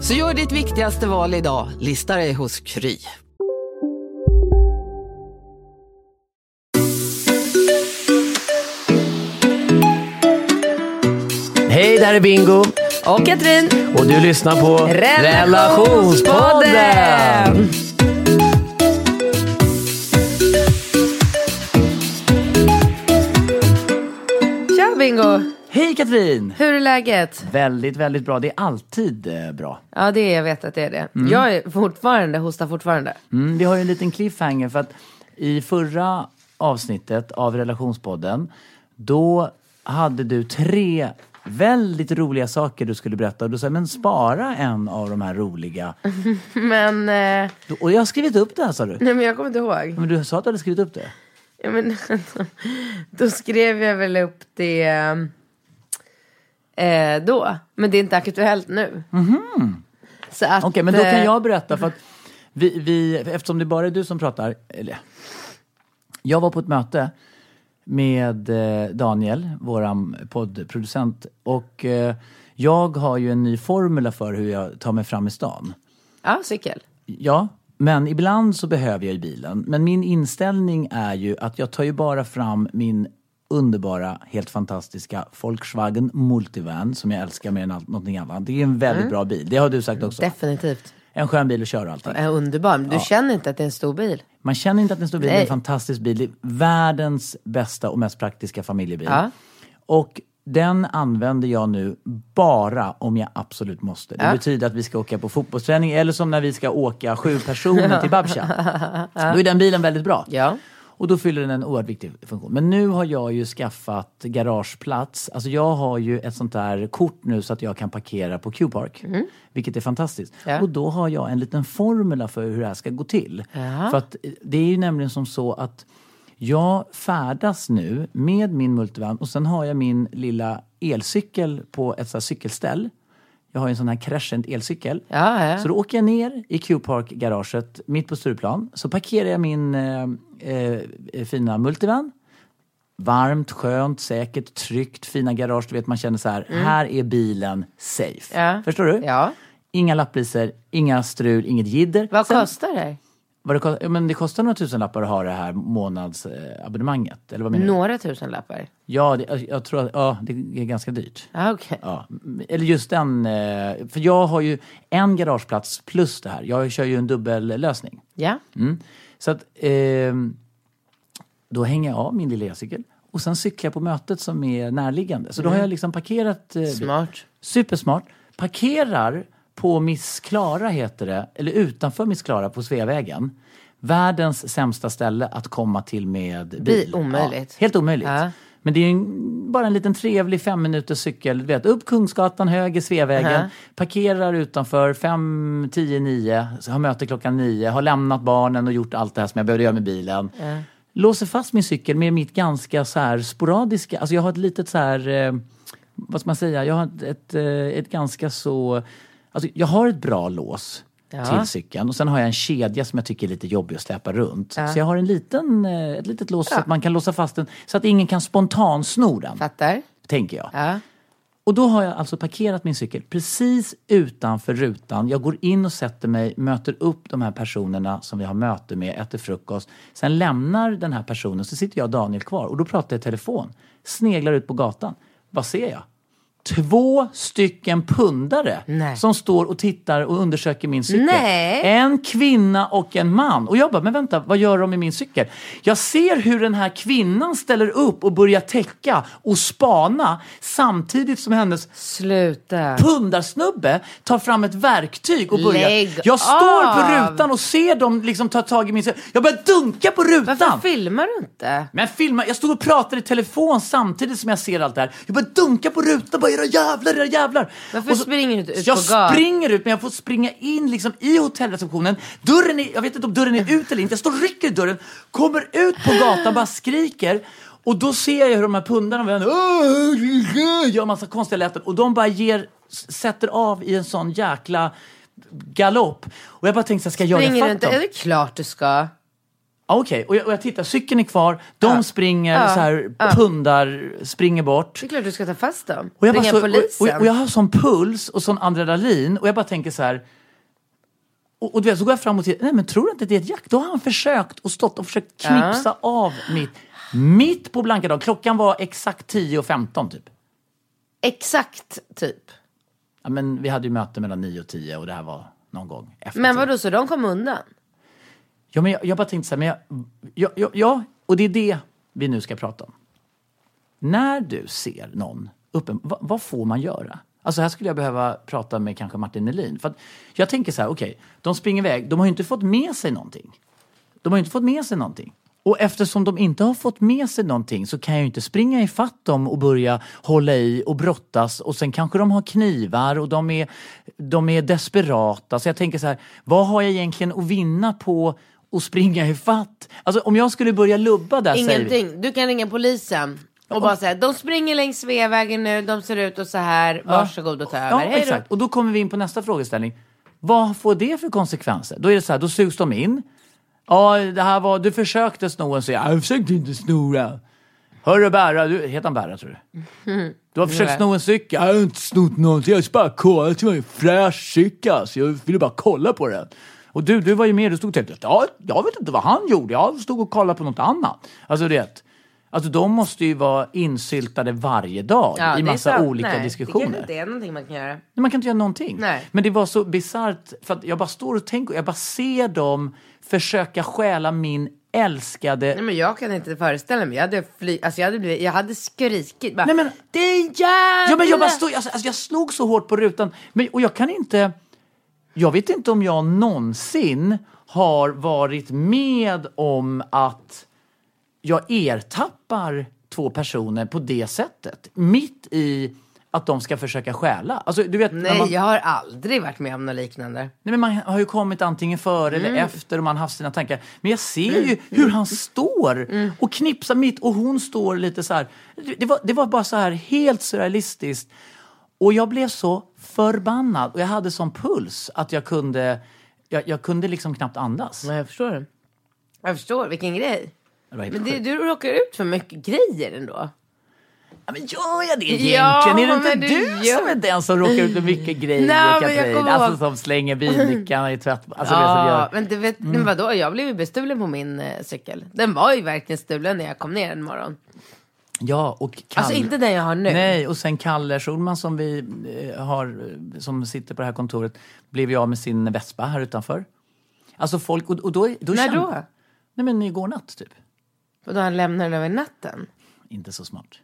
Så gör ditt viktigaste val idag, lista dig hos Kry. Hej, där är Bingo. Och Katrin. Och du lyssnar på Relationspodden. Tja Bingo! Hej Katrin! Hur är läget? Väldigt, väldigt bra. Det är alltid eh, bra. Ja, det är, jag vet att det är det. Jag är fortfarande, hostar fortfarande. Mm, vi har ju en liten cliffhanger för att i förra avsnittet av relationspodden då hade du tre väldigt roliga saker du skulle berätta och du sa men spara en av de här roliga. Men, eh, Och jag har skrivit upp det här sa du. nej men jag kommer inte ihåg. Men du sa att du hade skrivit upp det. Ja, men, då skrev jag väl upp det eh, då. Men det är inte aktuellt nu. Att, Okej, men då kan eh, jag berätta för att vi, vi, eftersom det bara är du som pratar, eller jag var på ett möte med eh, Daniel, våran poddproducent och eh, jag har ju en ny formula för hur jag tar mig fram i stan. Ja, cykel. Ja, men ibland så behöver jag ju bilen. Men min inställning är ju att jag tar ju bara fram min underbara, helt fantastiska Volkswagen Multivan som jag älskar mer än allt, någonting annat. Det är en väldigt bra bil. Det har du sagt också. Definitivt. En skön bil att köra allting. Är underbar. Men du känner inte att det är en stor bil? Man känner inte att det är en stor bil, det är Nej. en fantastisk bil. Det är världens bästa och mest praktiska familjebil. Ja. Och den använder jag nu bara om jag absolut måste. Det Ja. betyder att vi ska åka på fotbollsträning eller som när vi ska åka sju personer till Babcha. Då är den bilen väldigt bra. Ja. Och då fyller den en oerhört viktig funktion. Men nu har jag ju skaffat garageplats. Alltså jag har ju ett sånt där kort nu så att jag kan parkera på Q-park. Vilket är fantastiskt. Mm. Ja. Och då har jag en liten formula för hur det här ska gå till. Jaha. För att det är ju nämligen som så att jag färdas nu med min multivan och sen har jag min lilla elcykel på ett sånt här cykelställ. Jag har en sån här crescent elcykel. Ja, ja. Så då åker jag ner i Q-park-garaget mitt på Stureplan. Så parkerar jag min eh, eh, fina multivan. Varmt, skönt, säkert, tryggt, fina garage. Du vet, man känner så här, här är bilen safe. Ja. Förstår du? Ja. Inga lappriser, inga strul, inget jidder. Vad Sen- kostar det? Vad det, ja, men det kostar några tusenlappar att ha det här månadsabonnemanget. Eller vad menar du? Några tusen lappar? Ja, det, jag- tror att ja, det är ganska dyrt. Ja, okej. Ja, eller just den, eh, för jag har ju en garageplats plus det här. Jag kör ju en dubbellösning. Ja. Mm. Så att ehm, då hänger jag av min lilla elcykel och sen cyklar jag på mötet som är närliggande. Så då har jag liksom parkerat... Eh, Smart. Supersmart. Parkerar på Miss Klara heter det, eller utanför Miss Klara på Sveavägen. Världens sämsta ställe att komma till med bil. Bil, omöjligt. Ja, helt omöjligt. Ja. Men det är en, bara en liten trevlig fem minuters cykel. Du vet, upp Kungsgatan, höger Sveavägen. Ja. Parkerar utanför fem, tio, nio. Har möte klockan nio. Har lämnat barnen och gjort allt det här som jag behövde göra med bilen. Låser fast min cykel med mitt ganska så här sporadiska... Alltså jag har ett litet så här... Eh, vad ska man säga? Jag har ett, ett, eh, ett ganska så... Alltså jag har ett bra lås Ja. till cykeln och sen har jag en kedja som jag tycker är lite jobbig att släpa runt. Ja. Så jag har en liten, eh, ett litet lås så att man kan låsa fast den så att ingen kan spontansno den. Fattar? Tänker jag. Ja. Och då har jag alltså parkerat min cykel precis utanför rutan. Jag går in och sätter mig, möter upp de här personerna som vi har möte med, äter frukost. Sen lämnar den här personen, så sitter jag och Daniel kvar och då pratar jag i telefon. Sneglar ut på gatan. Vad ser jag? Två stycken pundare Nej. som står och tittar och undersöker min cykel. Nej. En kvinna och en man. Och jag bara, men vänta, vad gör de med min cykel? Jag ser hur den här kvinnan ställer upp och börjar täcka och spana samtidigt som hennes Sluta. pundarsnubbe tar fram ett verktyg och börjar. Lägg jag står på av. rutan och ser dem liksom ta tag i min cykel. Jag börjar dunka på rutan. Varför filmar du inte? Men filma, jag stod och pratade i telefon samtidigt som jag ser allt det här. Jag börjar dunka på rutan, bara era jävlar, era jävlar. Varför så- springer du inte ut jag på gatan? springer ut, men jag får springa in liksom i hotellreceptionen. Dörren är, jag vet inte om dörren är ut eller inte. Jag står och rycker i dörren, kommer ut på gatan, bara skriker. Och då ser jag hur de här pundarna och vänner, "Åh, gör massa konstiga läten. Och de bara ger, sätter av i en sån jäkla galopp. Och jag bara tänkte, ska jag Springer du fatt inte? dem? Är det klart du ska? Okej, och, jag, och jag tittar, cykeln är kvar, de springer så här, pundar, springer bort. Det är klart du ska ta fast dem. Och jag, bara Ringa så, polisen. och, och jag har sån puls och sån adrenalin och jag bara tänker så här. Och, och du vet, så går jag fram och tittar, nej men tror du inte det är ett jack? Då har han försökt och stått och försökt knipsa av mitt, mitt på blanka dag. Klockan var exakt 10.15 typ. Exakt, typ. Ja, men vi hade ju möte mellan 9 och 10 och det här var någon gång efter Men 10. vadå, så de kom undan? Ja, men jag, jag bara tänkte så här, men jag, ja, ja, ja, och det är det vi nu ska prata om. När du ser någon, uppen, vad, vad får man göra? Alltså här skulle jag behöva prata med kanske Martin Nelin. För att jag tänker så här, okej, de springer iväg, de har ju inte fått med sig någonting. De har ju inte fått med sig någonting. Och eftersom de inte har fått med sig någonting så kan jag ju inte springa ifatt dem och börja hålla i och brottas och sen kanske de har knivar och de är, de är desperata. Så jag tänker så här, vad har jag egentligen att vinna på att springa ifatt? Alltså om jag skulle börja lubba där säger vi. Ingenting. Du kan ringa polisen. Och bara säga, de springer längs Sveavägen nu, de ser ut och så här, varsågod och ta över. Ja, Hej då. exakt. Och då kommer vi in på nästa frågeställning. Vad får det för konsekvenser? Då är det så här, då sugs de in. Ja, det här var, du försökte sno en cykel. Jag försökte inte sno den. Hörru Berra, du, heter han Berra tror du? Du har försökt sno en cykel. Jag har inte snott någonting, jag har bara kollat. Det var en fräsch cykel så jag ville bara kolla på den. Och du, du var ju med, du stod och tänkte, ja, jag vet inte vad han gjorde. Jag stod och kollade på något annat. Alltså det, alltså de måste ju vara insyltade varje dag Ja, i massa olika Nej, diskussioner. Det kanske inte är någonting man kan göra. Nej, man kan inte göra någonting. Nej. Men det var så bisarrt för att jag bara står och tänker, jag bara ser dem försöka stjäla min älskade... Nej men jag kan inte föreställa mig. Jag hade, fly, alltså jag hade, blivit, jag hade skrikit bara. Nej, men- Din jävla... Ja, men jag, bara stod, alltså, alltså, jag slog så hårt på rutan. Men, och jag kan inte... Jag vet inte om jag någonsin har varit med om att jag ertappar två personer på det sättet. Mitt i att de ska försöka stjäla. Alltså, du vet, Nej, man, jag har aldrig varit med om något liknande. Nej, men man har ju kommit antingen före Mm. eller efter och man har haft sina tankar. Men jag ser ju hur han står Mm. och knipsar mitt och hon står lite så här. Det var, det var bara så här helt surrealistiskt. Och jag blev så förbannad och jag hade sån puls att jag kunde, jag, jag kunde liksom knappt andas. Men jag förstår det. Jag förstår, vilken grej. Det var helt Men det, sjukt. du råkar ut för mycket grejer ändå. Ja, men gör jag det egentligen? Ja, är det inte men du, du gör- som är den som råkar ut för mycket grejer, Nej, men jag Katrin? kommer Alltså ihåg- som slänger bilnycklarna i tvätt... Alltså, det som Ja, gör... men du vet, Mm. men vadå? Jag blev ju bestulen på min eh, cykel. Den var ju verkligen stulen när jag kom ner en morgon. Ja, och Kalle... Alltså inte den jag har nu. Nej, och sen Kalle Schulman som vi eh, har, som sitter på det här kontoret, blev ju av med sin vespa här utanför. Alltså folk, och, och då... då När kände- då? Nej men igår natt typ. Och då han lämnar den över natten. Inte så smart.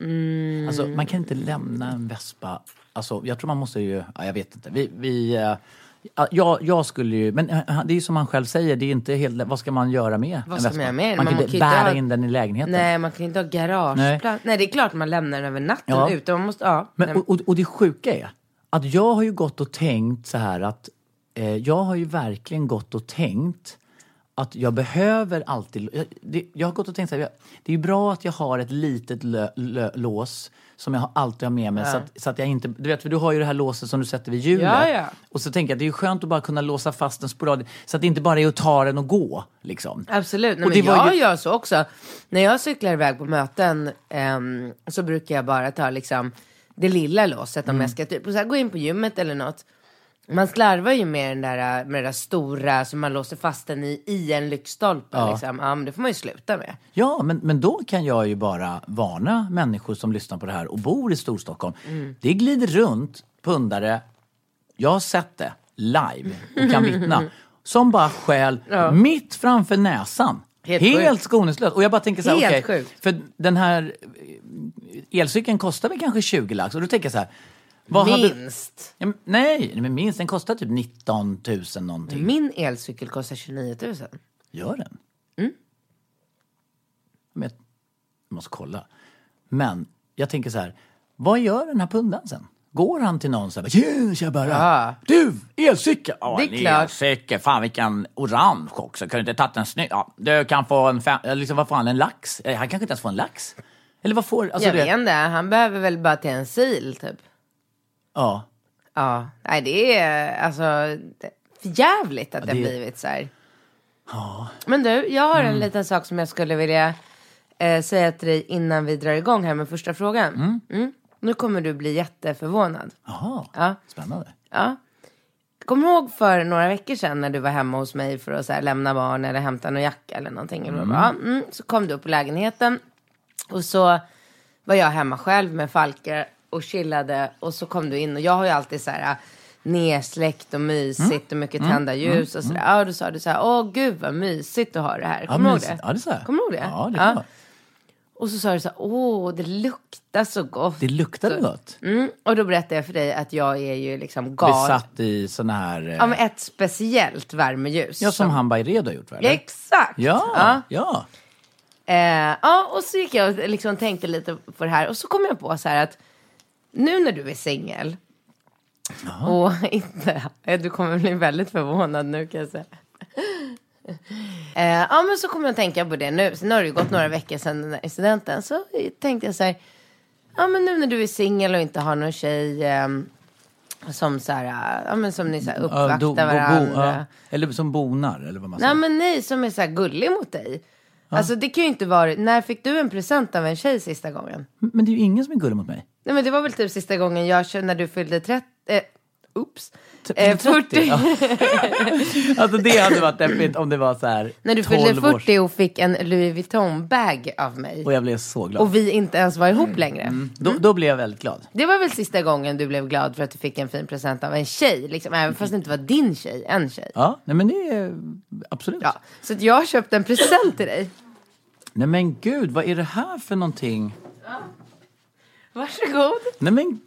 Mm. Alltså man kan inte lämna en vespa, alltså jag tror man måste ju, ja, jag vet inte. Vi, vi, eh, ja, jag, skulle ju, men eh, det är ju som han själv säger, det är inte helt, vad ska man göra med Vad ska man göra med? Man Man kan inte bära ha- in den i lägenheten. Nej, man kan inte ha garageplats. Nej. det är klart man lämnar den över natten Ja. ute. Man måste, ja. Men, Nej, och, och, och det sjuka är att jag har ju gått och tänkt så här att eh, jag har ju verkligen gått och tänkt att jag behöver alltid... Jag, det, jag har gått och tänkt så här, jag, det är bra att jag har ett litet lö, lö, lås som jag alltid har med mig så, att, så att jag inte... Du vet, för du har ju det här låset som du sätter vid hjulet. Ja, ja. Och så tänker jag att det är skönt att bara kunna låsa fast den sporadiskt så att det inte bara är att ta den och gå. Liksom. Absolut. Nej, Och men det var jag ju- gör så också. När jag cyklar iväg på möten ehm, så brukar jag bara ta liksom det lilla låset Mm. om jag ska typ, så här, gå in på gymmet eller något. Man slarvar ju med den där, med det där stora som man låser fast den i, i en lyktstolpe. Ja. Liksom. Ja, men det får man ju sluta med. Ja, men, men då kan jag ju bara varna människor som lyssnar på det här och bor i Storstockholm. Mm. Det glider runt pundare, jag har sett det live och kan vittna, som bara stjäl mitt framför näsan. Helt Helt, skoningslöst. Och jag bara tänker så här, okej, sjukt. för den här eh, elcykeln kostar väl kanske 20 lax och då tänker jag så här, vad hade- Minst. Ja, men, nej, men minst. Den kostar typ 19 000 någonting. Min elcykel kostar 29 000. Gör den? Mm. Men jag måste kolla. Men jag tänker så här, vad gör den här pundan sen? Går han till någon så här, tjena tjabara, Ja. du, elcykel! Ja, Det är klart. elcykel, fan vilken orange också, kan du inte tagit en snygg? Ja, du kan få en, fem, liksom vad får han, en lax? Eh, Han kanske inte ens får en lax? Eller vad får, alltså jag det, vet inte, han behöver väl bara till en sil typ. Ja, Ja, nej det är alltså jävligt att det, har blivit så här. Men du, jag har Mm. en liten sak som jag skulle vilja eh, säga till dig innan vi drar igång här med första frågan. Mm. Nu kommer du bli jätteförvånad. jaha, Ja. spännande. Ja. Du ihåg för några veckor sedan när du var hemma hos mig för att så här, lämna barn eller hämta någon jacka eller någonting? Mm. Ja, mm, så kom du upp på lägenheten och så var jag hemma själv med Falker och chillade och så kom du in och jag har ju alltid så här nedsläckt och mysigt och mycket tända ljus och sådär. Ja, då sa du så här, åh gud vad mysigt du har det här. Ja, Kommer du ihåg det? Ja, det sa jag. Kommer du ihåg det? Ja, det klart. Och så sa du så här, åh det luktar så gott. Det luktade Så- gott. Mm, och då berättade jag för dig att jag är ju liksom galen. Besatt i såna här... eh, Ja, men ett speciellt värmeljus. Ja, som han Bayredo har gjort? Ja, eller? exakt. Ja, Ja. ja. Eh, ja, och så gick jag och liksom tänkte lite på det här. Och så kom jag på så här att nu när du är singel. Och inte, eh, du kommer bli väldigt förvånad nu kan jag säga. Eh, ja men så kommer jag att tänka på det nu. Sen har det ju gått några veckor sedan den där incidenten. Så tänkte jag så här. Ja men nu när du är singel och inte har någon tjej. ehm, som så här, eh, ja men som ni så här uppvaktar Ja, do- bo- bo- varandra. ja. Eller som bonar, eller vad man Nej säger. men nej, som är så här gullig mot dig. Alltså det kan ju inte vara, när fick du en present av en tjej sista gången? Men det är ju ingen som är gullig mot mig. Nej men det var väl typ sista gången jag kände när du fyllde 30, eh, oops, T- eh, 30, 40. ja. alltså det hade varit deppigt om det var så här När du 12 fyllde års- 40 och fick en Louis Vuitton-bag av mig. Och jag blev så glad. Och vi inte ens var ihop längre. Då, då blev jag väldigt glad. Det var väl sista gången du blev glad för att du fick en fin present av en tjej. Liksom, även fast det inte var din tjej, en tjej. Ja, nej men det är absolut. Ja, så att jag har köpt en present till dig. Nej men gud, vad är det här för någonting? Varsågod. Nej men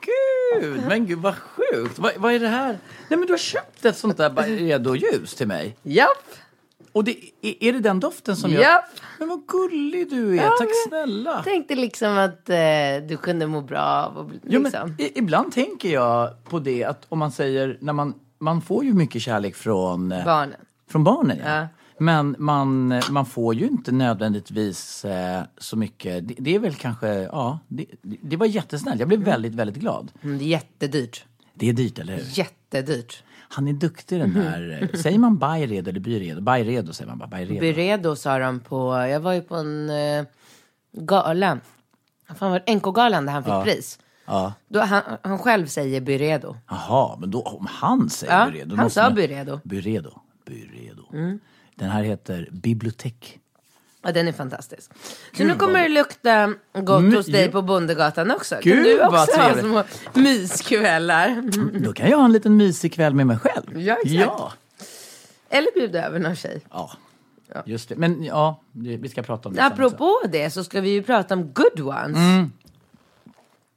gud, men gud vad sjukt. Vad, vad är det här? Nej men du har köpt ett sånt där Byredo-ljus till mig. Japp. Och det, är, är det den doften som jag... Japp. Men vad gullig du är, Ja, tack men- snälla. Tänkte liksom att eh, du kunde må bra av och bli- Jo, liksom. men, i, ibland tänker jag på det att om man säger, när man, man får ju mycket kärlek från, eh, Barnen. från barnen. Ja. Ja. Men man, man får ju inte nödvändigtvis eh, så mycket. Det, det är väl kanske, ja, det, det var jättesnällt. Jag blev väldigt, väldigt glad. Mm, det är jättedyrt. Det är dyrt, eller hur? Jättedyrt. Han är duktig den där. eh, säger man Bayredo eller Byredo? Bayredo säger man bara. Bayredo. Byredo sa de på, jag var ju på en eh, gala. Fan var det? NK-galan där han fick pris. Ja. Då, han, han själv säger Byredo. Jaha, men då, om han säger Ja, Byredo. han sa Byredo. Byredo. Byredo. Den här heter Bibliotek. Ja, den är fantastisk. Så nu kommer det lukta gott Mm, hos dig på Bondegatan också. Gud, kan du vad också ha trevligt. små myskvällar? Då kan jag ha en liten mysig kväll med mig själv. Ja, exakt. Ja. Eller bjuda över någon tjej. ja. Just det. Men ja, det- vi ska prata om det sen också. Apropå det så ska vi ju prata om good ones.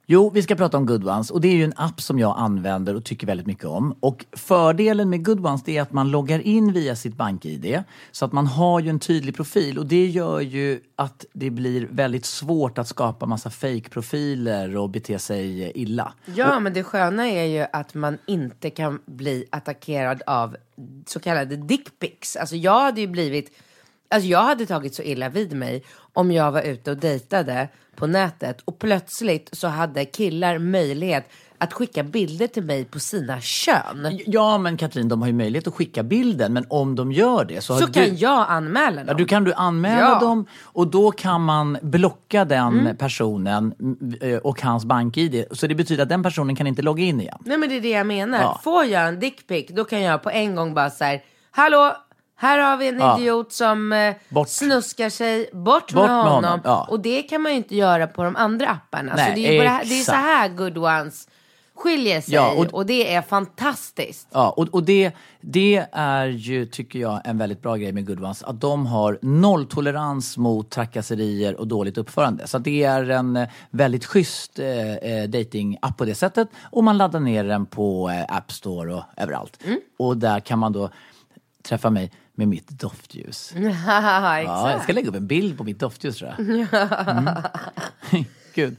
Jo, vi ska prata om Good Ones och det är ju en app som jag använder och tycker väldigt mycket om. Och fördelen med Good Ones är att man loggar in via sitt bank-id så att man har ju en tydlig profil och det gör ju att det blir väldigt svårt att skapa massa fake-profiler och bete sig illa. Ja, men det sköna är ju att man inte kan bli attackerad av så kallade dickpics. Alltså jag hade ju blivit, alltså jag hade tagit så illa vid mig om jag var ute och dejtade på nätet och plötsligt så hade killar möjlighet att skicka bilder till mig på sina kön. Ja, men Katrin, de har ju möjlighet att skicka bilden. Men om de gör det så, Så du... kan jag anmäla dem. Ja, du kan du anmäla Ja. dem och då kan man blocka den personen mm, eh, och hans bank-id. Så det betyder att den personen kan inte logga in igen. Nej men det är det jag menar. Ja. Får jag en dickpic då kan jag på en gång bara så här, hallå, här har vi en Ja. idiot som eh, Bort. snuskar sig, bort, Bort med med honom. honom, ja. Och det kan man ju inte göra på de andra apparna. Nej, så det är på det, är så här good ones skiljer sig Ja, och, och- det är fantastiskt. Ja, och, och det, det är ju, tycker jag, en väldigt bra grej med Good Ones. Att de har nolltolerans mot trakasserier och dåligt uppförande. Så det är en eh, väldigt schysst eh, eh, dating-app på det sättet. Och man laddar ner den på eh, App Store och överallt. Och där kan man då träffa mig med mitt doftljus. Ja, jag ska lägga upp en bild på mitt doftljus tror jag. Mm. Gud.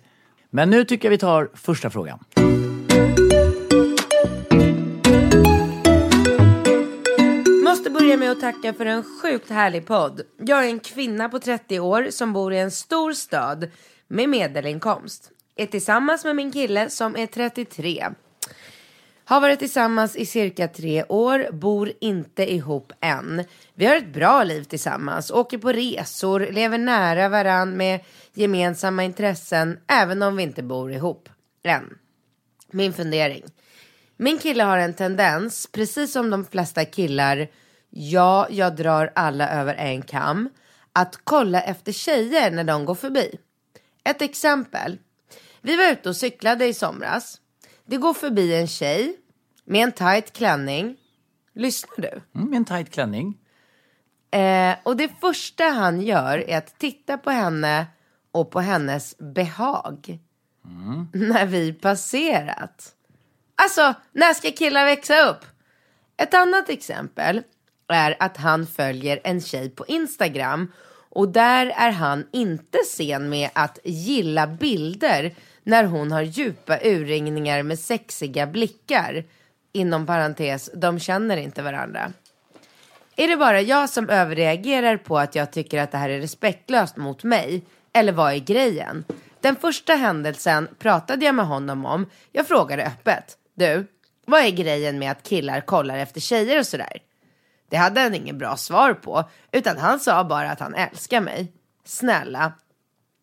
Men nu tycker jag vi tar första frågan. Måste börja med att tacka för en sjukt härlig podd. Jag är en kvinna på 30 år som bor i en stor stad med medelinkomst. Är tillsammans med min kille som är 33. Har varit tillsammans i cirka tre år, bor inte ihop än. Vi har ett bra liv tillsammans, åker på resor, lever nära varann med gemensamma intressen, även om vi inte bor ihop. Än. Min fundering. Min kille har en tendens, precis som de flesta killar, ja, jag drar alla över en kam, att kolla efter tjejer när de går förbi. Ett exempel. Vi var ute och cyklade i somras. Det går förbi en tjej med en tight klänning. Lyssnar du? Mm, med en tight klänning. Eh, och det första han gör är att titta på henne och på hennes behag. När vi passerat. Alltså, när ska killar växa upp? Ett annat exempel är att han följer en tjej på Instagram och där är han inte sen med att gilla bilder när hon har djupa urringningar med sexiga blickar. Inom parentes, de känner inte varandra. Är det bara jag som överreagerar på att jag tycker att det här är respektlöst mot mig? Eller vad är grejen? Den första händelsen pratade jag med honom om. Jag frågade öppet. Du, vad är grejen med att killar kollar efter tjejer och sådär? Det hade han ingen bra svar på, utan han sa bara att han älskar mig. Snälla,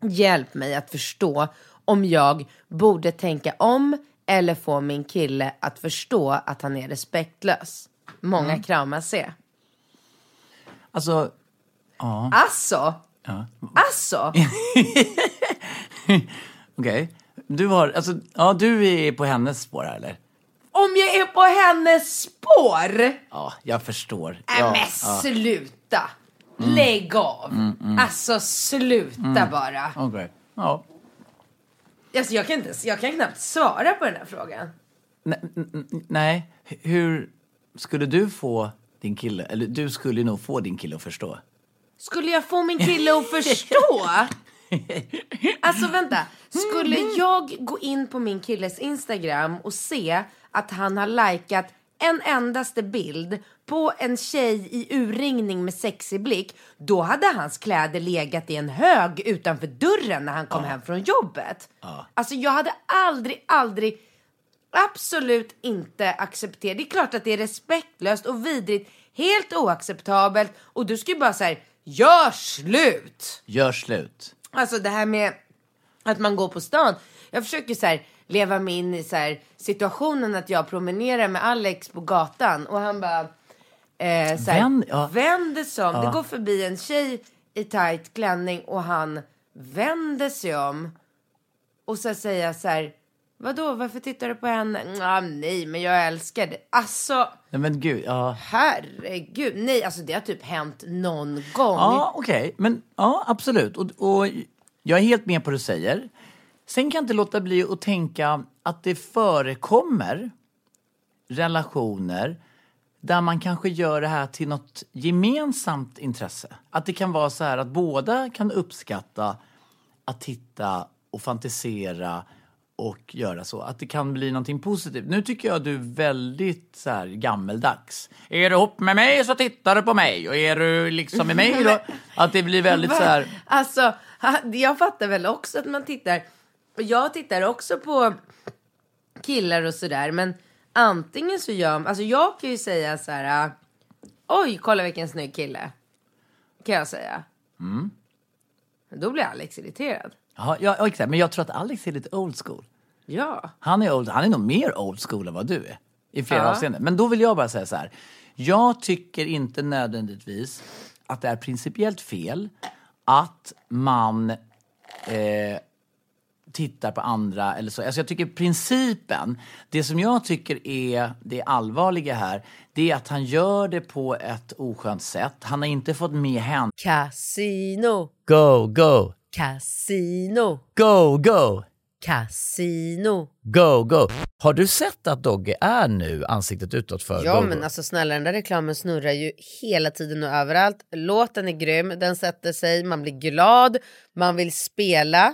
hjälp mig att förstå om jag borde tänka om eller få min kille att förstå att han är respektlös. Många kramar se. Alltså, Alltså? ja. Alltså? okej. Du har, alltså, ja du är på hennes spår här eller? Om jag är på hennes spår? Ja, jag förstår. Äh, ja, men ja. sluta! Lägg av! Alltså sluta bara. Okej. Ja. Alltså, jag, kan inte, jag kan knappt svara på den här frågan. Nej, hur skulle du få din kille, eller du skulle nog få din kille att förstå. Skulle jag få min kille att förstå? Alltså vänta, skulle jag gå in på min killes Instagram och se att han har likat en endaste bild på en tjej i urringning med sexig blick, då hade hans kläder legat i en hög utanför dörren när han kom hem från jobbet. Alltså jag hade aldrig, aldrig, absolut inte accepterat. Det är klart att det är respektlöst och vidrigt, helt oacceptabelt och du ska ju bara säga gör slut! Gör slut. Alltså det här med att man går på stan. Jag försöker så här leva mig in i så här situationen att jag promenerar med Alex på gatan och han bara eh, så här, Vänd- ja. vänder sig om. Det går förbi en tjej i tight klänning och han vänder sig om och så säger jag så här Vadå, varför tittar du på henne? Ah, nej, men jag älskar det. Alltså, Nej men gud, ja. herregud. Nej, alltså det har typ hänt någon gång. Ja, okej. Men ja, absolut. Och, och jag är helt med på det du säger. Sen kan jag inte låta bli att tänka att det förekommer relationer där man kanske gör det här till något gemensamt intresse. Att det kan vara så här att båda kan uppskatta att titta och fantisera och göra så. Att det kan bli någonting positivt. Nu tycker jag du är väldigt så här gammeldags. Är du ihop med mig så tittar du på mig och är du liksom med mig då? Att det blir väldigt så här... Alltså, jag fattar väl också att man tittar. Jag tittar också på killar och sådär. Men antingen så gör alltså jag kan ju säga så här. Oj, kolla vilken snygg kille. Kan jag säga. Mm. Då blir Alex irriterad. Ja, ja, exakt. Men jag tror att Alex är lite old school. Ja. Han är, old, han är nog mer old school än vad du är. I flera Ja. avseenden. Men då vill jag bara säga så här. Jag tycker inte nödvändigtvis att det är principiellt fel att man eh, tittar på andra eller så. Alltså jag tycker principen, det som jag tycker är det allvarliga här, det är att han gör det på ett oskönt sätt. Han har inte fått med henne. Casino, Go, go, casino, go, go! casino. Go, go! Har du sett att Dogge är nu ansiktet utåt för Ja Go, men Go? alltså snälla den där reklamen snurrar ju hela tiden och överallt. Låten är grym, den sätter sig, man blir glad, man vill spela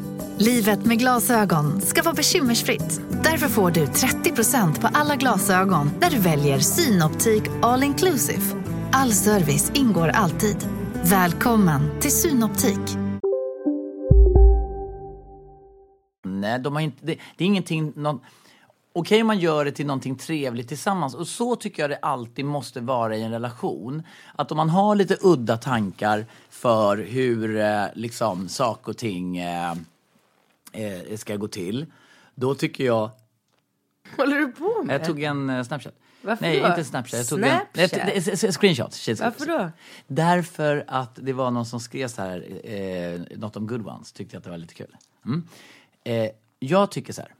Livet med glasögon ska vara bekymmersfritt. Därför får du 30% på alla glasögon när du väljer Synoptik All Inclusive. All service ingår alltid. Välkommen till Synoptik. Nej, de har inte, det, det är ingenting... Någon, Okej om man gör det till någonting trevligt tillsammans. Och så tycker jag det alltid måste vara i en relation. Att om man har lite udda tankar för hur eh, liksom, saker och ting eh, eh, ska gå till. Då tycker jag... håller du på med? Jag tog en eh, Snapchat. Varför Nej, då? inte Snapchat. Jag tog Snapchat? en... Nej, det- Screenshot. Shit, Varför då? Därför att det var någon som skrev så här, eh, något om good ones, tyckte jag att det var lite kul. Mm. Eh, jag tycker så här,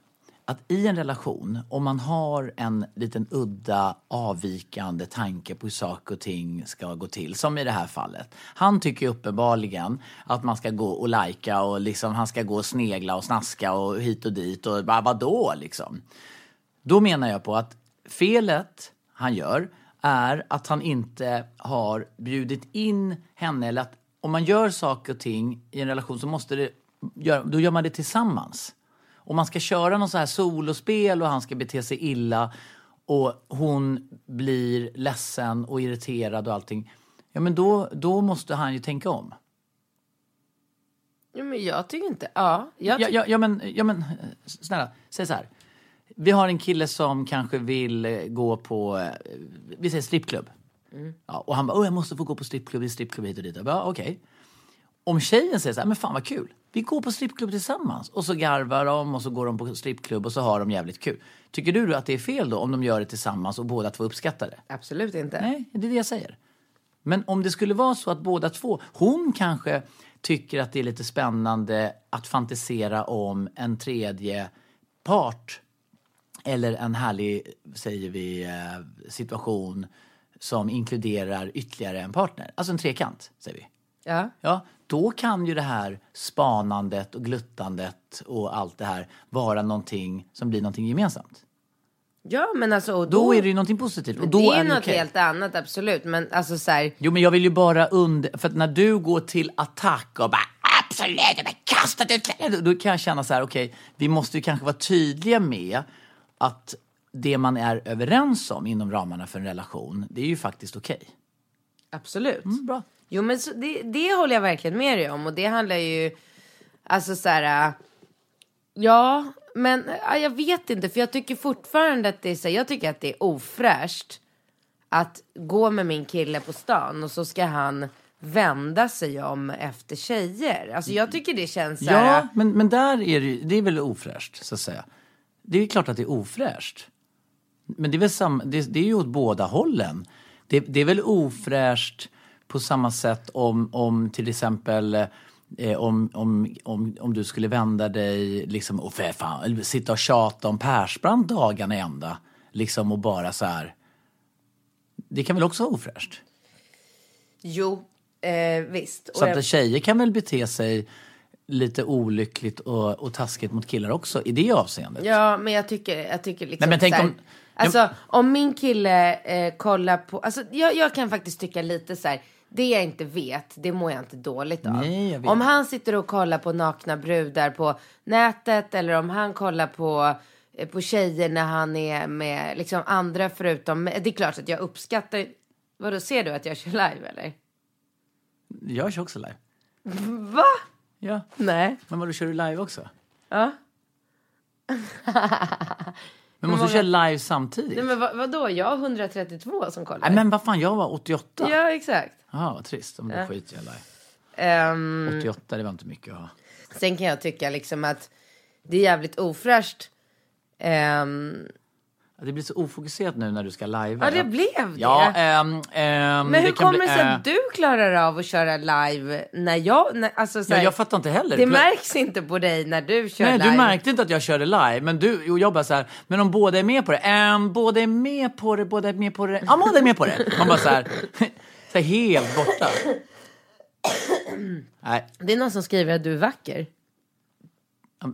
att i en relation, om man har en liten udda avvikande tanke på hur saker och ting ska gå till, som i det här fallet. Han tycker uppenbarligen att man ska gå och lajka och liksom, han ska gå och snegla och snaska och hit och dit och bara vadå liksom? Då menar jag på att felet han gör är att han inte har bjudit in henne. Eller att om man gör saker och ting i en relation så måste det, då gör man det tillsammans. Om man ska köra någon så här solospel och han ska bete sig illa och hon blir ledsen och irriterad och allting. Ja men då, då måste han ju tänka om. Ja, men jag tycker inte... Ja, jag Ja, ty- ja, ja, men, ja men snälla, säg så här. Vi har en kille som kanske vill eh, gå på, eh, vi säger strippklubb. Ja, och han bara, jag måste få gå på strippklubb, det är strippklubb hit och dit. Jag bara, okej. Om tjejen säger så här, men fan vad kul. Vi går på strippklubb tillsammans. Och så garvar de och så går de på strippklubb och så har de jävligt kul. Tycker du att det är fel då om de gör det tillsammans och båda två uppskattar det? Absolut inte. Nej, det är det jag säger. Men om det skulle vara så att båda två, hon kanske tycker att det är lite spännande att fantisera om en tredje part eller en härlig, säger vi, eh, situation som inkluderar ytterligare en partner. Alltså en trekant, säger vi. Ja. Ja, då kan ju det här spanandet och gluttandet och allt det här vara någonting som blir någonting gemensamt. ja, men alltså... Och Då, är det ju någonting positivt. Och då det är, är något okej. helt annat, absolut. Men alltså så här... Jo, men jag vill ju bara under... För att när du går till attack och bara absolut, jag har kastat ut kläder", Då kan jag känna så här, okej, vi måste ju kanske vara tydliga med att det man är överens om inom ramarna för en relation, det är ju faktiskt okej. Absolut. Mm, bra. Jo men så, det, det håller jag verkligen med dig om och det handlar ju, alltså så här, äh, ja men ja, jag vet inte för jag tycker fortfarande att det är så här, jag tycker att det är ofräscht att gå med min kille på stan och så ska han vända sig om efter tjejer. Alltså jag tycker det känns så här, Ja, men, men där är det, ju- det är väl ofräscht så att säga. Det är ju klart att det är ofräscht. Men det är väl sam, det, det är ju åt båda hållen. Det, det är väl ofräscht på samma sätt om, om till exempel eh, om, om, om, om du skulle vända dig liksom, och för fan, sitta och tjata om Persbrandt dagarna ända. Liksom och bara så här. Det kan väl också vara ofräscht? jo eh, visst. Så jag- att tjejer kan väl bete sig lite olyckligt och, och taskigt mot killar också i det avseendet. Ja, men jag tycker, jag tycker liksom Nej, men tänk om- Alltså om min kille eh, kollar på, alltså jag, jag kan faktiskt tycka lite så här. Det jag inte vet, det mår jag inte dåligt av. Nej, jag vet. Om han sitter och kollar på nakna brudar på nätet eller om han kollar på, eh, på tjejer när han är med liksom andra förutom, det är klart att jag uppskattar, vadå ser du att jag kör live eller? Jag kör också live. Va? Ja, Nej. men vadå, kör du live också? Ja. Men måste du köra live samtidigt? Nej men vad, vadå, jag har 132 som kollar. Nej men vad fan, jag var 88. Ja, exakt. vad trist. Om då skiter jag i live. Ehm, 88, det var inte mycket att ha. Sen kan jag tycka liksom att det är jävligt ofräscht. Ja, Det blir så ofokuserat nu när du ska live. ja, det blev det. Ja, ehm, ehm, Men det hur kan kommer det sig eh, att du klarar av att köra live när jag... När, alltså, så Ja, jag fattar inte heller. Det märks inte på dig när du kör Nej, live. du märkte inte att jag körde live, men du, jag bara så här, men om båda är med på det, ähm, båda är med på det, båda är med på det, ja, båda är med på det. Man bara så här, så här helt borta. Nej, Det är någon som skriver att du är vacker.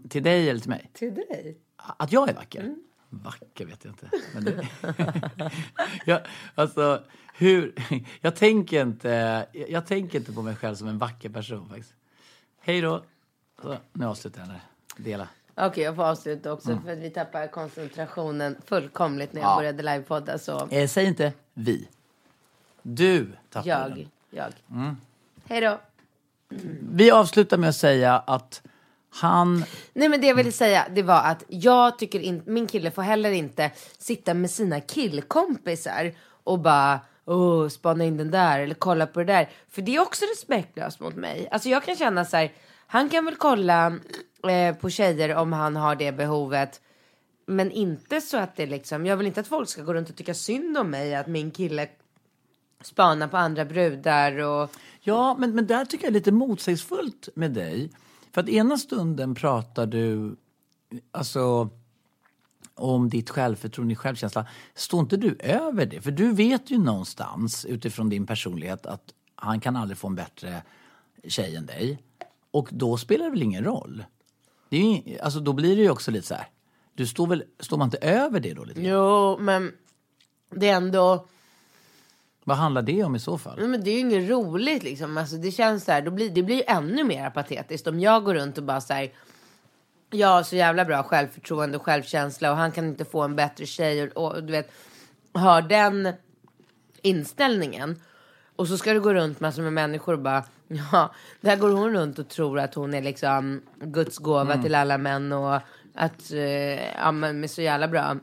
till dig eller till mig? Till dig? Att jag är vacker? Mm. Vacker vet jag inte. Men det... jag, alltså, hur... jag, tänker inte, jag tänker inte på mig själv som en vacker person faktiskt. Hej då. Så, nu avslutar jag den här. Dela. Okej, jag får avsluta också för att vi tappar koncentrationen fullkomligt när jag Mm. Ja. började livepodda. Så Eh, säg inte vi. Du tappade den. jag, jag. Mm. Hej då. Vi avslutar med att säga att han... Nej men det jag ville säga det var att jag tycker inte, min kille får heller inte sitta med sina killkompisar och bara Åh, spana in den där eller kolla på det där. För det är också respektlöst mot mig. Alltså jag kan känna så här, han kan väl kolla eh, på tjejer om han har det behovet. Men inte så att det liksom, jag vill inte att folk ska gå runt och tycka synd om mig att min kille spanar på andra brudar och Ja, men, men där tycker jag är lite motsägelsefullt med dig. För att ena stunden pratar du alltså om ditt självförtroende, din självkänsla. Står inte du över det? För du vet ju någonstans utifrån din personlighet att han kan aldrig få en bättre tjej än dig. Och då spelar det väl ingen roll? Det är ju, alltså då blir det ju också lite så här. Du står väl, står man inte över det då lite? jo men det är ändå vad handlar det om i så fall? Nej, men det är ju inget roligt liksom. Alltså, det känns så här, då blir, det blir ju ännu mer patetiskt om jag går runt och bara så här. Jag har så jävla bra självförtroende och självkänsla och han kan inte få en bättre tjej och, och du vet. Har den inställningen. Och så ska du gå runt massor med människor och bara. Ja, där går hon runt och tror att hon är liksom Guds gåva till alla män och att, eh, ja men med så jävla bra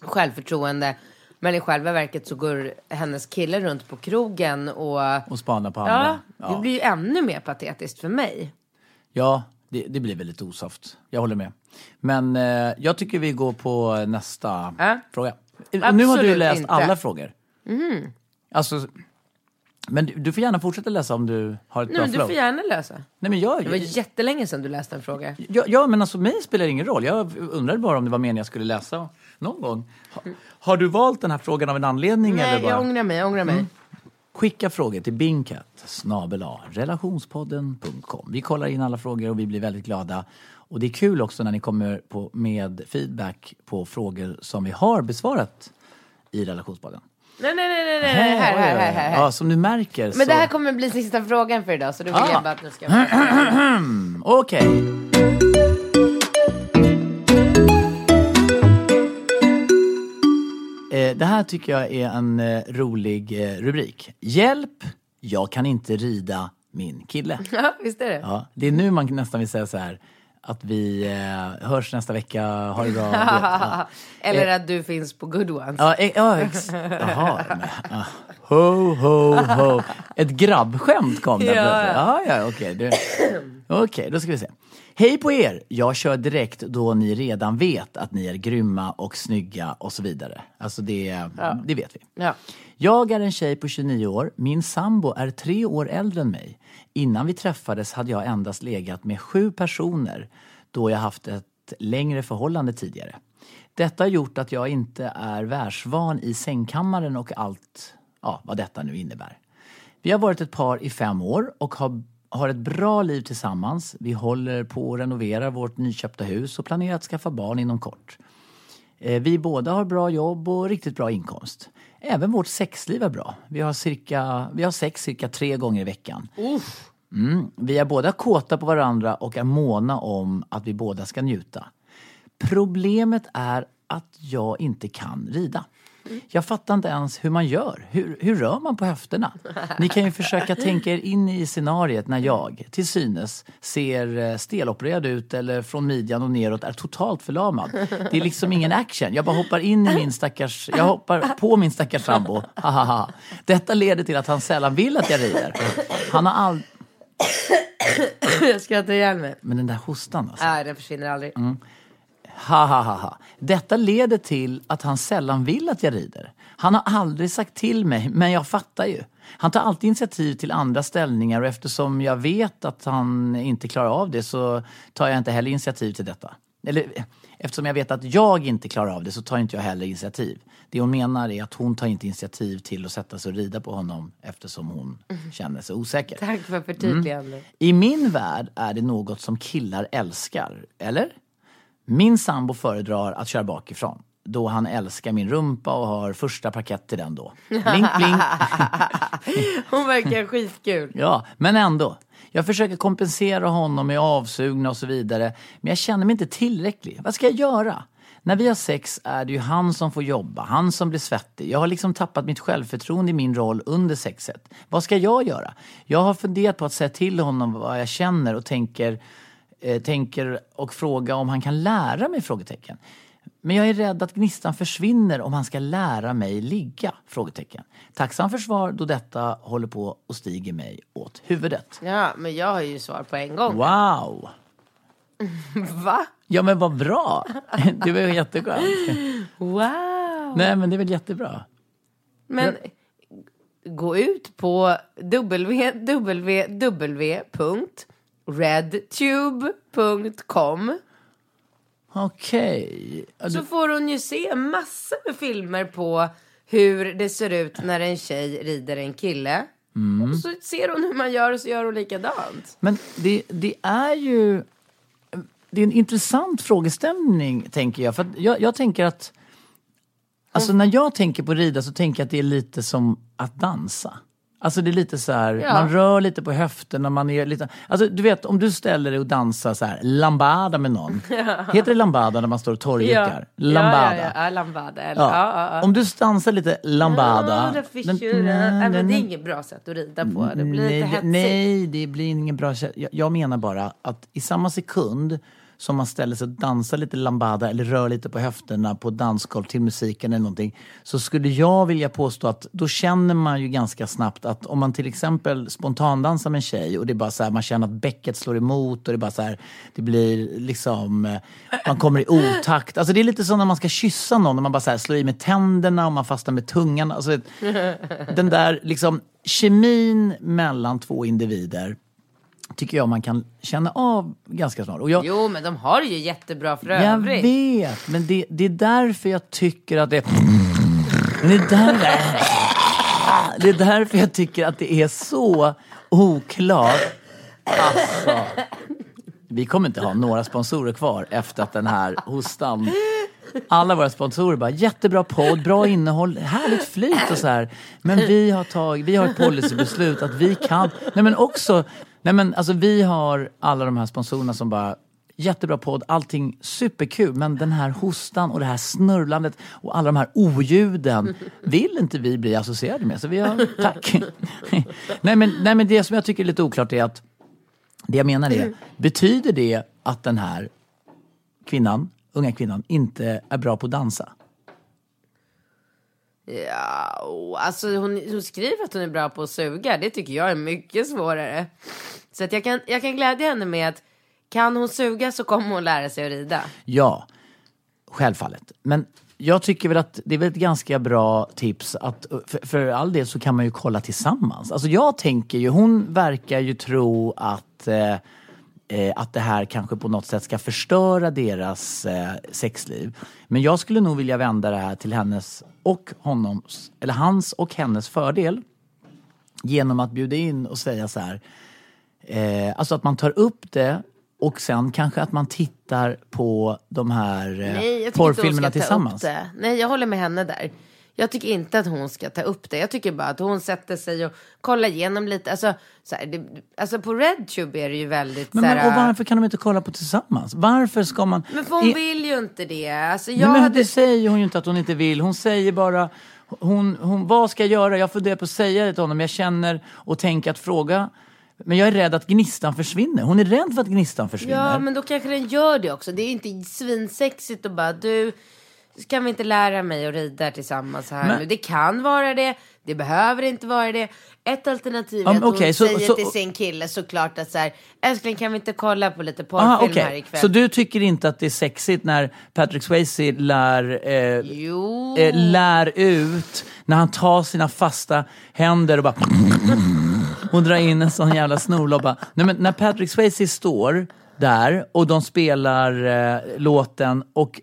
självförtroende. Men i själva verket så går hennes kille runt på krogen och... Och spana på Ja, andra? det blir ju ännu mer patetiskt för mig. Ja, det, det blir väldigt osoft. Jag håller med. Men eh, jag tycker vi går på nästa Ja. fråga. nu har du Absolut läst inte. Alla frågor. Alltså, men du, du får gärna fortsätta läsa om du har ett Nej, bra men du flow. får gärna lösa. Nej, men jag, Det var jättelänge sedan du läste en fråga. ja, ja, men alltså mig spelar det ingen roll. Jag undrade bara om det var meningen jag skulle läsa någon gång. Ha, har du valt den här frågan av en anledning? eller Nej, bara? jag ångrar mig, jag ångrar mig. Skicka frågor till bingkat snabel A, relationspodden.com. Vi kollar in alla frågor och vi blir väldigt glada. Och det är kul också när ni kommer på, med feedback på frågor som vi har besvarat i relationspodden. Nej, nej, nej, nej, nej, nej. Här, här, här, här. Ja, som du märker så... Men det här kommer bli sista frågan för idag, så då vill Ah. jag bara att du ska... Okej. Eh, det här tycker jag är en eh, rolig eh, rubrik. Hjälp, jag kan inte rida min kille. Ja, visst är det. Ja, det är nu man nästan vill säga så här att vi eh, hörs nästa vecka, ha det bra. Ja. Eller att du finns på good ones. Ja, eh, ja ex- Jaha. men, ah. Ho, ho, ho. Ett grabbskämt kom där Ja, plötsligt. ja. Ja, okej. Det- Okej, då ska vi se. Hej på er! Jag kör direkt då ni redan vet att ni är grymma och snygga och så vidare. Alltså det, det vet vi. Ja. Jag är en tjej på 29 år. Min sambo är tre år äldre än mig. Innan vi träffades hade jag endast legat med sju personer då jag haft ett längre förhållande tidigare. Detta har gjort att jag inte är världsvan i sängkammaren och allt ja, vad detta nu innebär. Vi har varit ett par i fem år och har, har ett bra liv tillsammans. Vi håller på att renovera vårt nyköpta hus och planerar att skaffa barn inom kort. Eh, Vi båda har bra jobb och riktigt bra inkomst. Även vårt sexliv är bra. Vi har, cirka, vi har sex cirka tre gånger i veckan. Mm. Vi är båda kåta på varandra och är måna om att vi båda ska njuta. Problemet är att jag inte kan rida. Jag fattar inte ens hur man gör. Hur, hur rör man på höfterna? Ni kan ju försöka tänka er in i scenariet när jag, till synes, ser eh, stelopererad ut eller från midjan och neråt är totalt förlamad. Det är liksom ingen action. Jag bara hoppar in i min stackars... Jag hoppar på min stackars sambo. Hahaha. Detta leder till att han sällan vill att jag rider. Han har all... Jag skrattar ihjäl mig. Men den där hostan alltså. Nej, den försvinner aldrig. Ha, ha, ha, ha. Detta leder till att han sällan vill att jag rider. Han har aldrig sagt till mig, men jag fattar ju. Han tar alltid initiativ till andra ställningar och eftersom jag vet att han inte klarar av det så tar jag inte heller initiativ till detta. Eller eftersom jag vet att jag inte klarar av det så tar inte jag heller initiativ. Det hon menar är att hon tar inte initiativ till att sätta sig och rida på honom eftersom hon känner sig osäker. Tack för förtydligandet. I min värld är det något som killar älskar, eller? Min sambo föredrar att köra bakifrån då han älskar min rumpa och har första parkett till den då. Blink, blink. Hon verkar skitkul. Ja, men ändå. Jag försöker kompensera honom med avsugna och så vidare. Men jag känner mig inte tillräcklig. Vad ska jag göra? När vi har sex är det ju han som får jobba, han som blir svettig. Jag har liksom tappat mitt självförtroende i min roll under sexet. Vad ska jag göra? Jag har funderat på att säga till honom vad jag känner och tänker, eh, tänker och fråga om han kan lära mig? frågetecken. Men jag är rädd att gnistan försvinner om han ska lära mig ligga? Frågetecken. Tacksam för svar då detta håller på och stiger mig åt huvudet. Ja, men jag har ju svar på en gång. Wow! Va? Ja men vad bra! Det var ju jätteskönt. Wow. Nej men det är väl jättebra. Men gå ut på www.redtube.com Okej. Ja, så får hon ju se massor med filmer på hur det ser ut när en tjej rider en kille. Mm. Och så ser hon hur man gör och så gör hon likadant. Men det, det är ju... Det är en intressant frågeställning, tänker jag. För jag, jag tänker att... Alltså när jag tänker på rida så tänker jag att det är lite som att dansa. Alltså det är lite så här, Ja. man rör lite på höfterna, man är lite... Alltså du vet, om du ställer dig och dansar så här, lambada med någon. Heter det lambada när man står och torrjuckar? Lambada. Ja, ja, ja, lambada. Eller, Ja. ja. Ja, ja, Om du dansar lite lambada. Ja, det, jag. Nej, men det är inget bra sätt att rida på. Det blir nej, lite hetsigt. nej, det blir ingen bra kä- jag, jag menar bara att i samma sekund som man ställer sig och dansar lite lambada eller rör lite på höfterna på dansgolv till musiken eller någonting så skulle jag vilja påstå att då känner man ju ganska snabbt att om man till exempel spontandansar med en tjej och det är bara så här, man känner att bäcket slår emot och det är bara så här, det blir liksom, eh, man kommer i otakt. Alltså det är lite som när man ska kyssa någon och man bara så här slår i med tänderna och man fastnar med tungan. Alltså, den där liksom kemin mellan två individer tycker jag man kan känna av ganska snart. Och jag, Jo, men de har det ju jättebra för jag övrigt. vet, men det, det är därför jag tycker att det... Det är, där, det är därför jag tycker att det är så oklart. Alltså, vi kommer inte ha några sponsorer kvar efter att den här hostan alla våra sponsorer bara jättebra podd, bra innehåll, härligt flyt och så här. Men vi har tagit, vi har ett policybeslut att vi kan, nej men också, nej men alltså vi har alla de här sponsorerna som bara jättebra podd, allting superkul. Men den här hostan och det här snurrlandet och alla de här oljuden vill inte vi bli associerade med. Så vi har, tack. nej, men, nej men det som jag tycker är lite oklart är att det jag menar är, betyder det att den här kvinnan, unga kvinnan, inte är bra på att dansa? Ja, alltså hon, hon skriver att hon är bra på att suga. Det tycker jag är mycket svårare. Så att jag, kan, jag kan glädja henne med att kan hon suga så kommer hon lära sig att rida. Ja, självfallet. Men jag tycker väl att det är väl ett ganska bra tips att för, för all del så kan man ju kolla tillsammans. Alltså jag tänker ju, hon verkar ju tro att eh, eh, att det här kanske på något sätt ska förstöra deras eh, sexliv. Men jag skulle nog vilja vända det här till hennes och honoms, eller hans och hennes fördel. Genom att bjuda in och säga så här, eh, alltså att man tar upp det och sen kanske att man tittar på de här eh, Nej, jag tycker inte porrfilmerna hon ska tillsammans. ta upp det. Nej, jag håller med henne där. Jag tycker inte att hon ska ta upp det. Jag tycker bara att hon sätter sig och kollar igenom lite. Alltså, så här, det, alltså på RedTube är det ju väldigt Men, så här, men, och varför kan de inte kolla på tillsammans? Varför ska man... Men för hon I- vill ju inte det. Alltså jag Nej, men hade... det säger hon ju inte att hon inte vill. Hon säger bara, hon, hon, vad ska jag göra? Jag funderar på att säga det till honom. Jag känner och tänker att fråga. Men jag är rädd att gnistan försvinner. Hon är rädd för att gnistan försvinner. Ja, men då kanske den gör det också. Det är inte svinsexigt att bara du, kan vi inte lära mig att rida tillsammans här Men- nu? Det kan vara det, det behöver inte vara det. Ett alternativ är men att hon okej, så- säger så- till sin kille såklart att så här, älskling kan vi inte kolla på lite Aha, porrfilm okej. här ikväll? Så du tycker inte att det är sexigt när Patrick Swayze lär, eh, eh, lär ut, när han tar sina fasta händer och bara och drar in en sån jävla snorlobba. Nej, men när Patrick Swayze står där och de spelar eh, låten och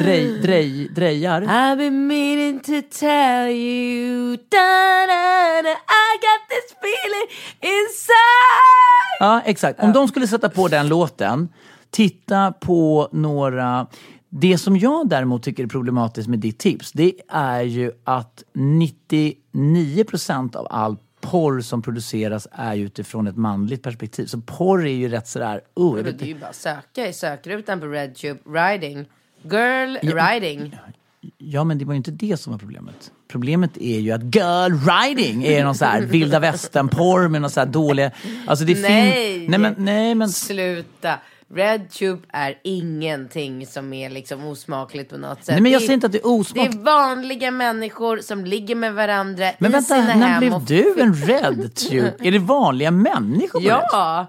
drej, drej, drejar. I've been meaning to tell you da, da, da, I got this feeling inside Ja, exakt. Om de skulle sätta på den låten, titta på några... Det som jag däremot tycker är problematiskt med ditt tips, det är ju att 99% av all porr som produceras är ju utifrån ett manligt perspektiv. Så porr är ju rätt sådär... Oh, vet, det är ju bara att söka i sökrutan på RedTube, riding. Girl riding. ja, men det var ju inte det som var problemet. Problemet är ju att girl riding är någon så här vilda västern-porr med någon så här dåliga... Alltså det Nej. finns... Nej, men, nej, men... Sluta. RedTube är ingenting som är liksom osmakligt på något sätt. Nej, men jag Det säger inte att det är Det osmakligt. är vanliga människor som ligger med varandra Men i vänta, sina när hem. blev och du en RedTube? Är det vanliga människor Red? Ja,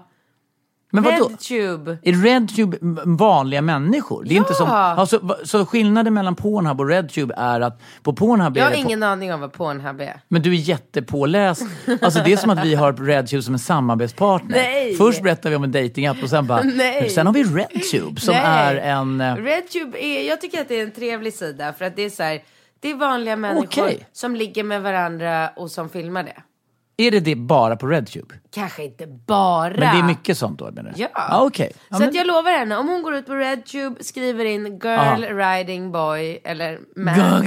Men vadå? RedTube. Är RedTube vanliga människor? Det är inte som, Ja. alltså, så skillnaden mellan Pornhub och RedTube är att på Pornhub Jag är har det... på- ingen aning om vad Pornhub är. Men du är jättepåläst. Alltså det är som att vi har RedTube som en samarbetspartner. Nej. Först berättar vi om en datingapp och sen bara... Nej. Sen har vi RedTube som Nej. är en... eh, RedTube är, jag tycker att det är en trevlig sida för att det är så här, det är vanliga människor Okej. som ligger med varandra och som filmar det. Är det det bara på RedTube? Kanske inte bara. Men det är mycket sånt då menar du? Ja. ah, okej. Ja, så men- att jag lovar henne, om hon går ut på RedTube, skriver in girl riding boy eller man,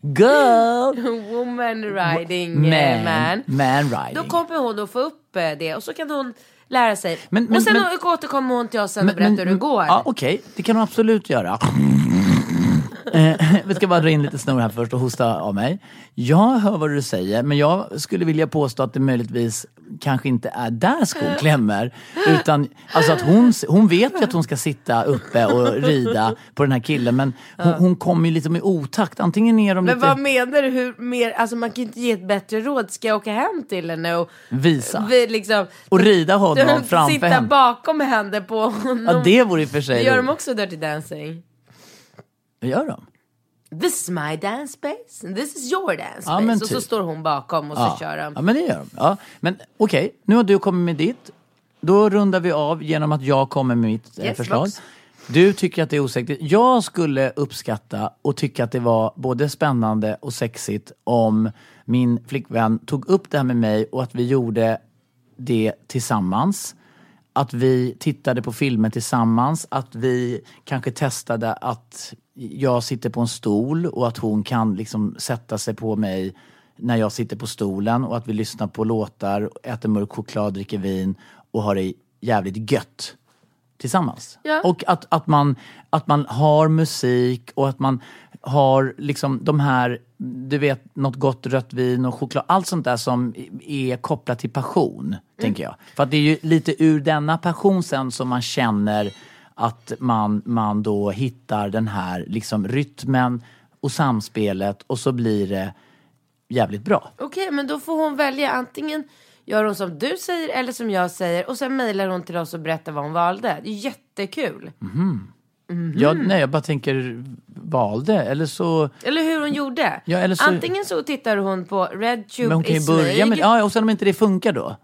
Girl! woman riding eh, man. Man riding. Då kommer hon att få upp eh, det och så kan hon lära sig. Men- men- och sen men- återkommer hon till oss sen och berättar hur det går. Ja, Okej, det kan hon absolut göra. Eh, Vi ska bara dra in lite snor här först och hosta av mig. Jag hör vad du säger, men jag skulle vilja påstå att det möjligtvis kanske inte är där skon klämmer. Utan alltså att hon, hon vet ju att hon ska sitta uppe och rida på den här killen, men hon, hon kommer ju lite med otakt. Antingen är de Men lite... vad menar du? Hur mer, alltså man kan inte ge ett bättre råd. Ska jag åka hem till henne och Visa. vi liksom, Och rida honom framför sitta henne. bakom med händer på honom? Ja, det vore i och för sig Gör de också Dirty Dancing? Vad gör de? This is my dance space and this is your dance space. Ja, men och så typ. står hon bakom och så Ja. kör de. Ja, men det gör de. Ja. Men okej, nu har du kommit med ditt. Då rundar vi av genom att jag kommer med mitt eh, Yes, förslag. box. Du tycker att det är osäkert. Jag skulle uppskatta och tycka att det var både spännande och sexigt om min flickvän tog upp det här med mig och att vi gjorde det tillsammans. Att vi tittade på filmer tillsammans, att vi kanske testade att jag sitter på en stol och att hon kan liksom sätta sig på mig när jag sitter på stolen och att vi lyssnar på låtar, äter mörk choklad, dricker vin och har det jävligt gött. tillsammans. Ja. Och att, att, man, att man har musik och att man har liksom de här, du vet, något gott rött vin och choklad. Allt sånt där som är kopplat till passion, tänker jag. För att det är ju lite ur denna passion sen som man känner att man, man då hittar den här liksom rytmen och samspelet och så blir det jävligt bra. Okej, men då får hon välja. Antingen gör hon som du säger eller som jag säger. Och sen mejlar hon till oss och berättar vad hon valde. Det är jättekul. Ja, Mhm. nej, jag bara tänker valde eller så... Eller hur hon gjorde. Ja, eller så- Antingen så tittar hon på RedTube Men hon kan ju börja med. Ja, och sen om inte det funkar då?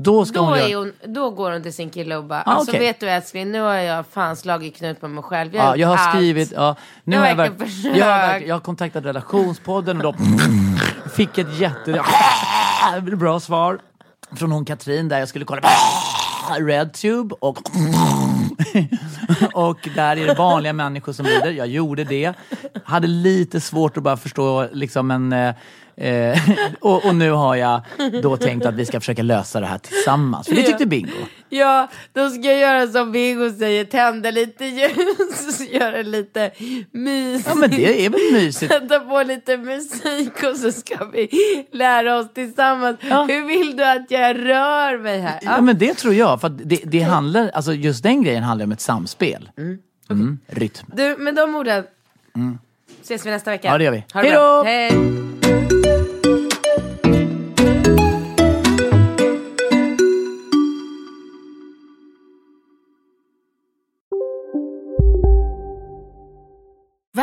Då Då, göra... hon, då går hon till sin kille och bara, Ah, alltså okej. vet du älskling, nu har jag fan slagit knut på mig själv. Jag, Ja, jag har gjort skrivit, ja, nu Jag har jag, verkligen verk, jag, har jag har kontaktat relationspodden och då fick ett jätte bra svar från hon Katrin där jag skulle kolla på RedTube och och där är det vanliga människor som lider. Jag gjorde det. Hade lite svårt att bara förstå liksom en eh, eh, och, och nu har jag då tänkt att vi ska försöka lösa det här tillsammans. För det tyckte Bingo. Ja, då ska jag göra som Bingo säger, tända lite ljus, göra lite mys. Ja men det är väl mysigt. Sätta på lite musik och så ska vi lära oss tillsammans. Hur vill du att jag rör mig här? Ja men det tror jag. För det, det handlar, alltså just den grejen handlar om ett samspel. Mm. Rytm. Du, med de orden ses vi nästa vecka. Ja, det gör vi. Hej då! Hej!